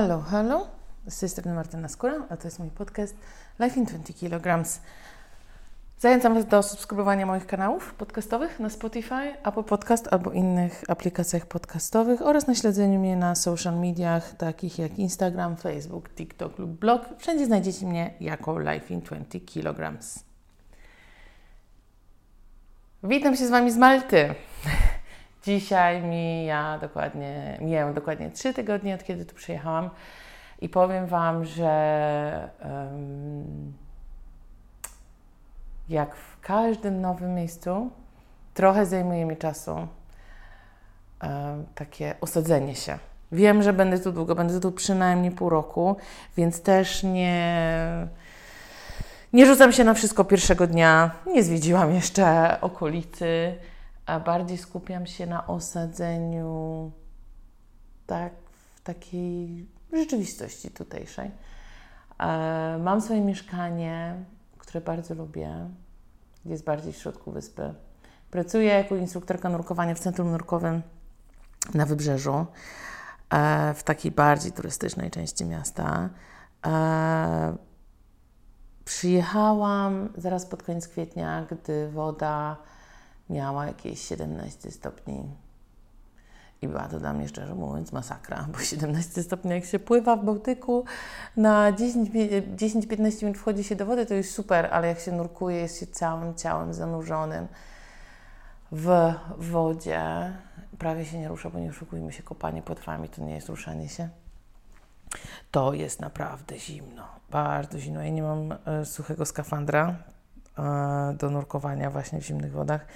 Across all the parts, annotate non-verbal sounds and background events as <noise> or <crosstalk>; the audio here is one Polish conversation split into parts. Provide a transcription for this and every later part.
Halo, halo. Z tej strony Martyna Skóra, a to jest mój podcast Life in 20 kg. Zachęcam Was do subskrybowania moich kanałów podcastowych na Spotify, Apple Podcast albo innych aplikacjach podcastowych oraz na śledzeniu mnie na social mediach takich jak Instagram, Facebook, TikTok lub blog. Wszędzie znajdziecie mnie jako Life in 20 kg. Witam się z Wami z Malty. Dzisiaj mija dokładnie, mijają dokładnie trzy tygodnie od kiedy tu przyjechałam i powiem Wam, że um, jak w każdym nowym miejscu, trochę zajmuje mi czasu um, takie osadzenie się. Wiem, że będę tu długo, będę tu przynajmniej pół roku, więc też nie, nie rzucam się na wszystko pierwszego dnia. Nie zwiedziłam jeszcze okolicy bardziej skupiam się na osadzeniu tak, w takiej rzeczywistości tutejszej. E, mam swoje mieszkanie, które bardzo lubię, jest bardziej w środku wyspy. Pracuję jako instruktorka nurkowania w centrum nurkowym na wybrzeżu, e, w takiej bardziej turystycznej części miasta. E, przyjechałam zaraz pod koniec kwietnia, gdy woda miała jakieś 17 stopni. I była to dla mnie, szczerze mówiąc, masakra, bo 17 stopni, jak się pływa w Bałtyku, na 10-15 minut wchodzi się do wody, to jest super, ale jak się nurkuje, jest się całym ciałem zanurzonym w wodzie, prawie się nie rusza, bo nie oszukujmy się, kopanie płetwami to nie jest ruszanie się. To jest naprawdę zimno, bardzo zimno. Ja nie mam e, suchego skafandra, do nurkowania właśnie w zimnych wodach,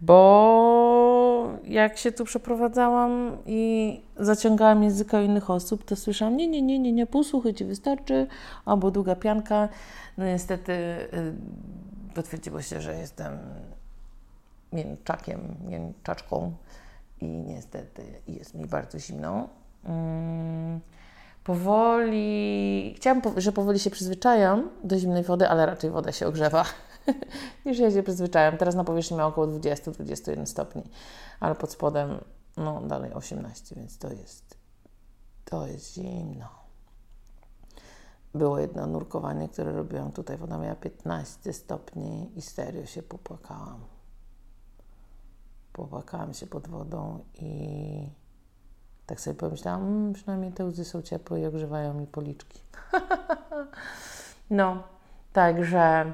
bo jak się tu przeprowadzałam i zaciągałam języka innych osób, to słyszałam, nie, nie, nie, nie, nie, półsuchy Ci wystarczy, albo długa pianka. No niestety y, potwierdziło się, że jestem mięczakiem, mięczaczką i niestety jest mi bardzo zimno. Mm powoli, chciałam, że powoli się przyzwyczajam do zimnej wody, ale raczej woda się ogrzewa. <laughs> niż ja się przyzwyczaiłam. Teraz na powierzchni ma około 20-21 stopni, ale pod spodem no dalej 18, więc to jest to jest zimno. Było jedno nurkowanie, które robiłam tutaj, woda miała 15 stopni i serio się popłakałam. Popłakałam się pod wodą i tak sobie pomyślałam, mmm, przynajmniej te łzy są ciepłe i ogrzewają mi policzki. <laughs> no, także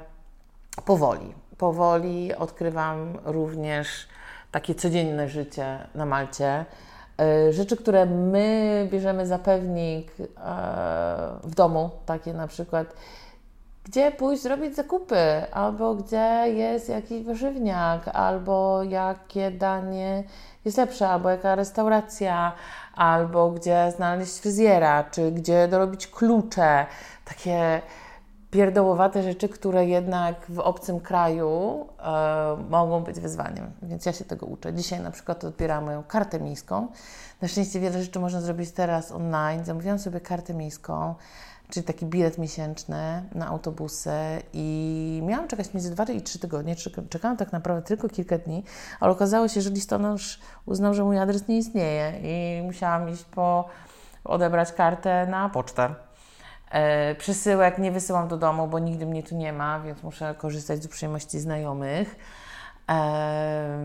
powoli. Powoli odkrywam również takie codzienne życie na Malcie. E, rzeczy, które my bierzemy za pewnik e, w domu, takie na przykład, gdzie pójść zrobić zakupy, albo gdzie jest jakiś warzywniak, albo jakie danie jest lepsze, albo jaka restauracja, albo gdzie znaleźć fryzjera, czy gdzie dorobić klucze. Takie pierdołowate rzeczy, które jednak w obcym kraju e, mogą być wyzwaniem. Więc ja się tego uczę. Dzisiaj na przykład odbieram moją kartę miejską. Na szczęście wiele rzeczy można zrobić teraz online. Zamówiłam sobie kartę miejską, czyli taki bilet miesięczny na autobusy i miałam czekać między 2 i 3 tygodnie. Czekałam tak naprawdę tylko kilka dni, ale okazało się, że listonosz uznał, że mój adres nie istnieje i musiałam iść po odebrać kartę na pocztę. E, przesyłek nie wysyłam do domu, bo nigdy mnie tu nie ma, więc muszę korzystać z uprzejmości znajomych. E,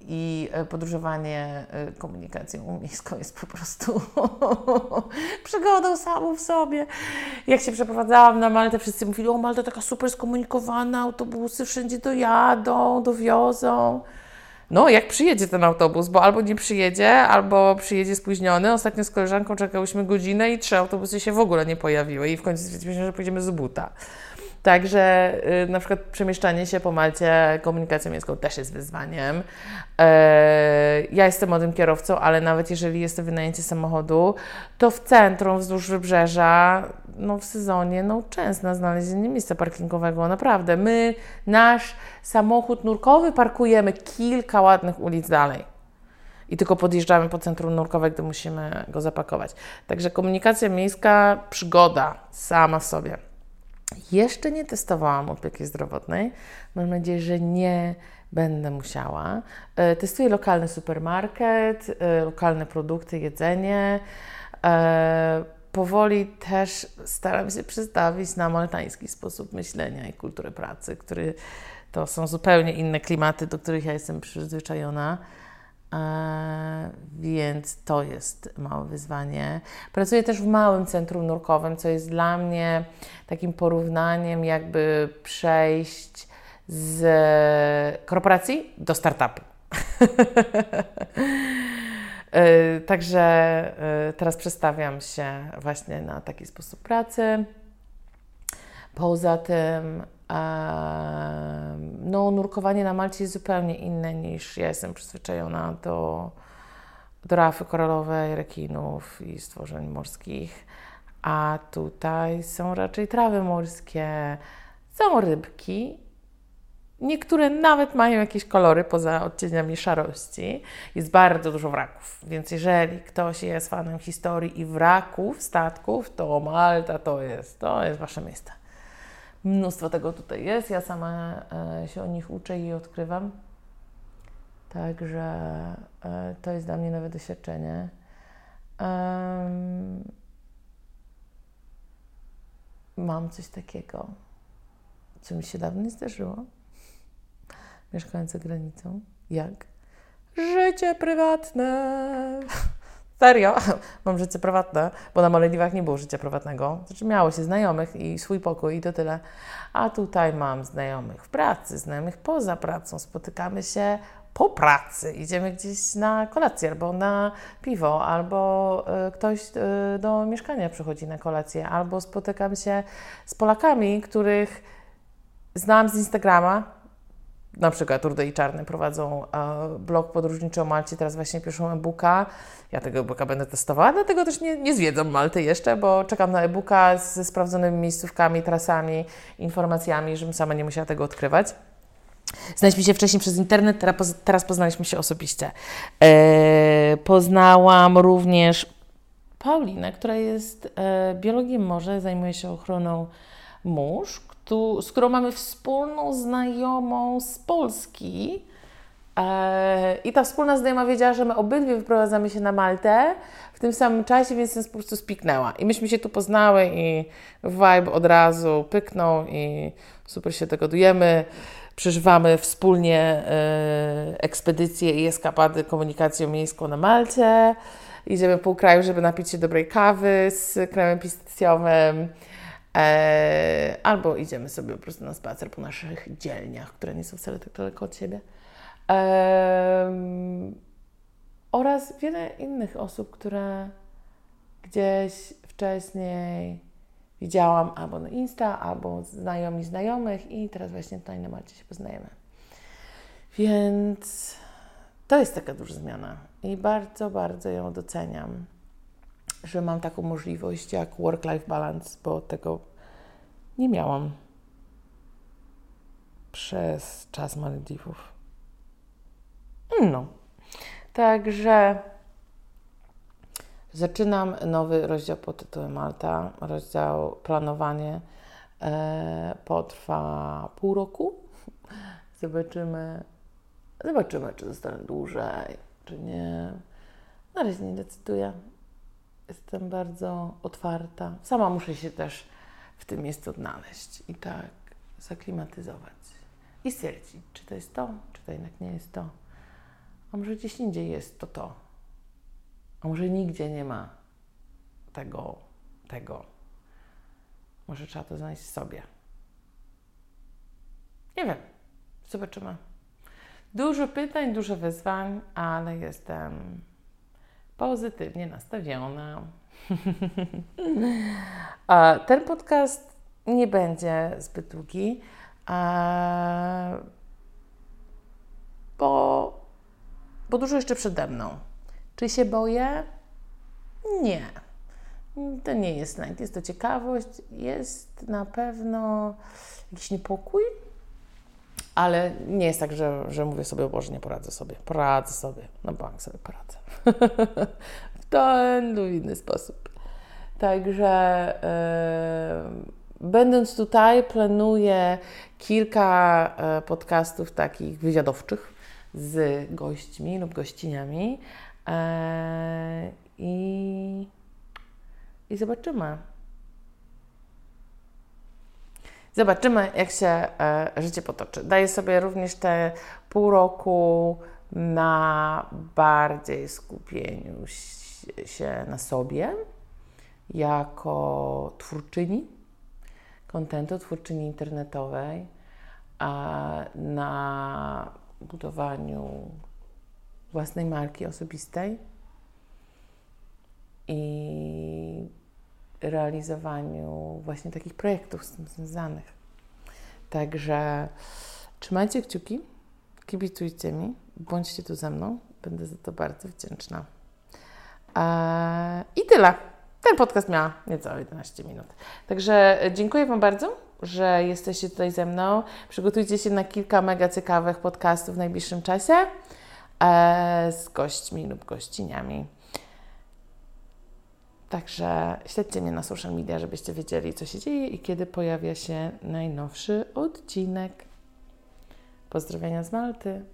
I podróżowanie e, komunikacją miejską jest po prostu <laughs> przygodą samą w sobie. Jak się przeprowadzałam na Maltę, wszyscy mówili, o Malta taka super skomunikowana, autobusy wszędzie dojadą, dowiozą. No, jak przyjedzie ten autobus, bo albo nie przyjedzie, albo przyjedzie spóźniony. Ostatnio z koleżanką czekałyśmy godzinę i trzy autobusy się w ogóle nie pojawiły i w końcu stwierdziliśmy, że pójdziemy z buta. Także y, na przykład przemieszczanie się po Malcie komunikacją miejską też jest wyzwaniem. E, ja jestem młodym kierowcą, ale nawet jeżeli jest to wynajęcie samochodu, to w centrum, wzdłuż wybrzeża, no w sezonie, no często na znalezienie miejsca parkingowego. Naprawdę, my nasz samochód nurkowy parkujemy kilka ładnych ulic dalej i tylko podjeżdżamy po centrum nurkowe, gdy musimy go zapakować. Także komunikacja miejska, przygoda sama w sobie. Jeszcze nie testowałam opieki zdrowotnej. Mam nadzieję, że nie będę musiała. E, testuję lokalny supermarket, e, lokalne produkty, jedzenie. E, powoli też staram się przestawić na maltański sposób myślenia i kulturę pracy, który to są zupełnie inne klimaty, do których ja jestem przyzwyczajona. E, więc to jest małe wyzwanie. Pracuję też w małym centrum nurkowym, co jest dla mnie takim porównaniem, jakby przejść z korporacji do startupu. <laughs> E, także e, teraz przestawiam się właśnie na taki sposób pracy. Poza tym, no, nurkowanie na Malcie jest zupełnie inne niż ja jestem przyzwyczajona do, do rafy koralowej, rekinów i stworzeń morskich. A tutaj są raczej trawy morskie, są rybki Niektóre nawet mają jakieś kolory poza odcieniami szarości. Jest bardzo dużo wraków, więc jeżeli ktoś jest fanem historii i wraków, statków, to Malta to jest, to jest Wasze miejsce. Mnóstwo tego tutaj jest. Ja sama e, się o nich uczę i odkrywam. Także e, to jest dla mnie nowe doświadczenie. Mam coś takiego, co mi się dawno nie zdarzyło mieszkając za granicą. Jak? Życie prywatne. Serio, <laughs> mam życie prywatne, bo na Malediwach nie było życia prywatnego. Znaczy miało się znajomych i swój pokój i to tyle. A tutaj mam znajomych w pracy, znajomych poza pracą. Spotykamy się po pracy. Idziemy gdzieś na kolację albo na piwo, albo y, ktoś y, do mieszkania przychodzi na kolację, albo spotykam się z Polakami, których znam z Instagrama, na przykład Rudy i Czarny prowadzą e, blog podróżniczy o Malcie, teraz właśnie piszą e-booka. Ja tego e-booka będę testowała, dlatego też nie, nie zwiedzam Malty jeszcze, bo czekam na e-booka ze sprawdzonymi miejscówkami, trasami, informacjami, żebym sama nie musiała tego odkrywać. Znaliśmy się wcześniej przez internet, teraz, poznaliśmy się osobiście. E, poznałam również Paulinę, która jest e, biologiem morza, zajmuje się ochroną mórz, tu, którą mamy wspólną znajomą z Polski. E, I ta wspólna znajoma wiedziała, że my obydwie wyprowadzamy się na Maltę w tym samym czasie, więc nas po prostu spiknęła. I myśmy się tu poznały i vibe od razu pyknął i super się dogadujemy. Przeżywamy wspólnie e, ekspedycje i eskapady komunikacją miejską na Malcie. Idziemy pół kraju, żeby napić się dobrej kawy z kremem pistacjowym. E, albo idziemy sobie po prostu na spacer po naszych dzielniach, które nie są wcale tak daleko od siebie. Oraz wiele innych osób, które gdzieś wcześniej widziałam albo na Insta, albo znajomi znajomych i teraz właśnie tutaj na Malcie się poznajemy. Więc to jest taka duża zmiana i bardzo, bardzo ją doceniam że mam taką możliwość jak work-life balance, bo tego nie miałam przez czas Malediwów. No, także zaczynam nowy rozdział pod tytułem Malta. Rozdział planowanie e, potrwa pół roku. Zobaczymy, zobaczymy, czy zostanę dłużej, czy nie. Na razie nie decyduję. Jestem bardzo otwarta. Sama muszę się też w tym miejscu odnaleźć i tak zaklimatyzować. I stwierdzić, czy to jest to, czy to jednak nie jest to. A może gdzieś indziej jest to to. A może nigdzie nie ma tego, tego. Może trzeba to znaleźć w sobie. Nie wiem. Zobaczymy. Dużo pytań, dużo wyzwań, ale jestem pozytywnie nastawiona. <laughs> Ten podcast nie będzie zbyt długi, bo, bo dużo jeszcze przede mną. Czy się boję? Nie. To nie jest lęk, jest to ciekawość, jest na pewno jakiś niepokój, ale nie jest tak, że, że mówię sobie, o Boże, nie poradzę sobie. Poradzę sobie, na bank sobie poradzę. <laughs> w ten lub inny sposób. Także yy, będąc tutaj, planuję kilka yy, podcastów takich wywiadowczych z gośćmi lub gościniami. Yy, I i zobaczymy. Zobaczymy, jak się e, życie potoczy. Daję sobie również te pół roku na bardziej skupieniu się na sobie jako twórczyni kontentu, twórczyni internetowej, na budowaniu własnej marki osobistej i realizowaniu właśnie takich projektów z tym związanych. Także trzymajcie kciuki, kibicujcie mi, bądźcie tu ze mną, będę za to bardzo wdzięczna. Eee, I tyle. Ten podcast miał nieco 11 minut. Także dziękuję Wam bardzo, że jesteście tutaj ze mną. Przygotujcie się na kilka mega ciekawych podcastów w najbliższym czasie eee, z gośćmi lub gościniami. Także śledźcie mnie na social media, żebyście wiedzieli, co się dzieje i kiedy pojawia się najnowszy odcinek. Pozdrowienia z Malty.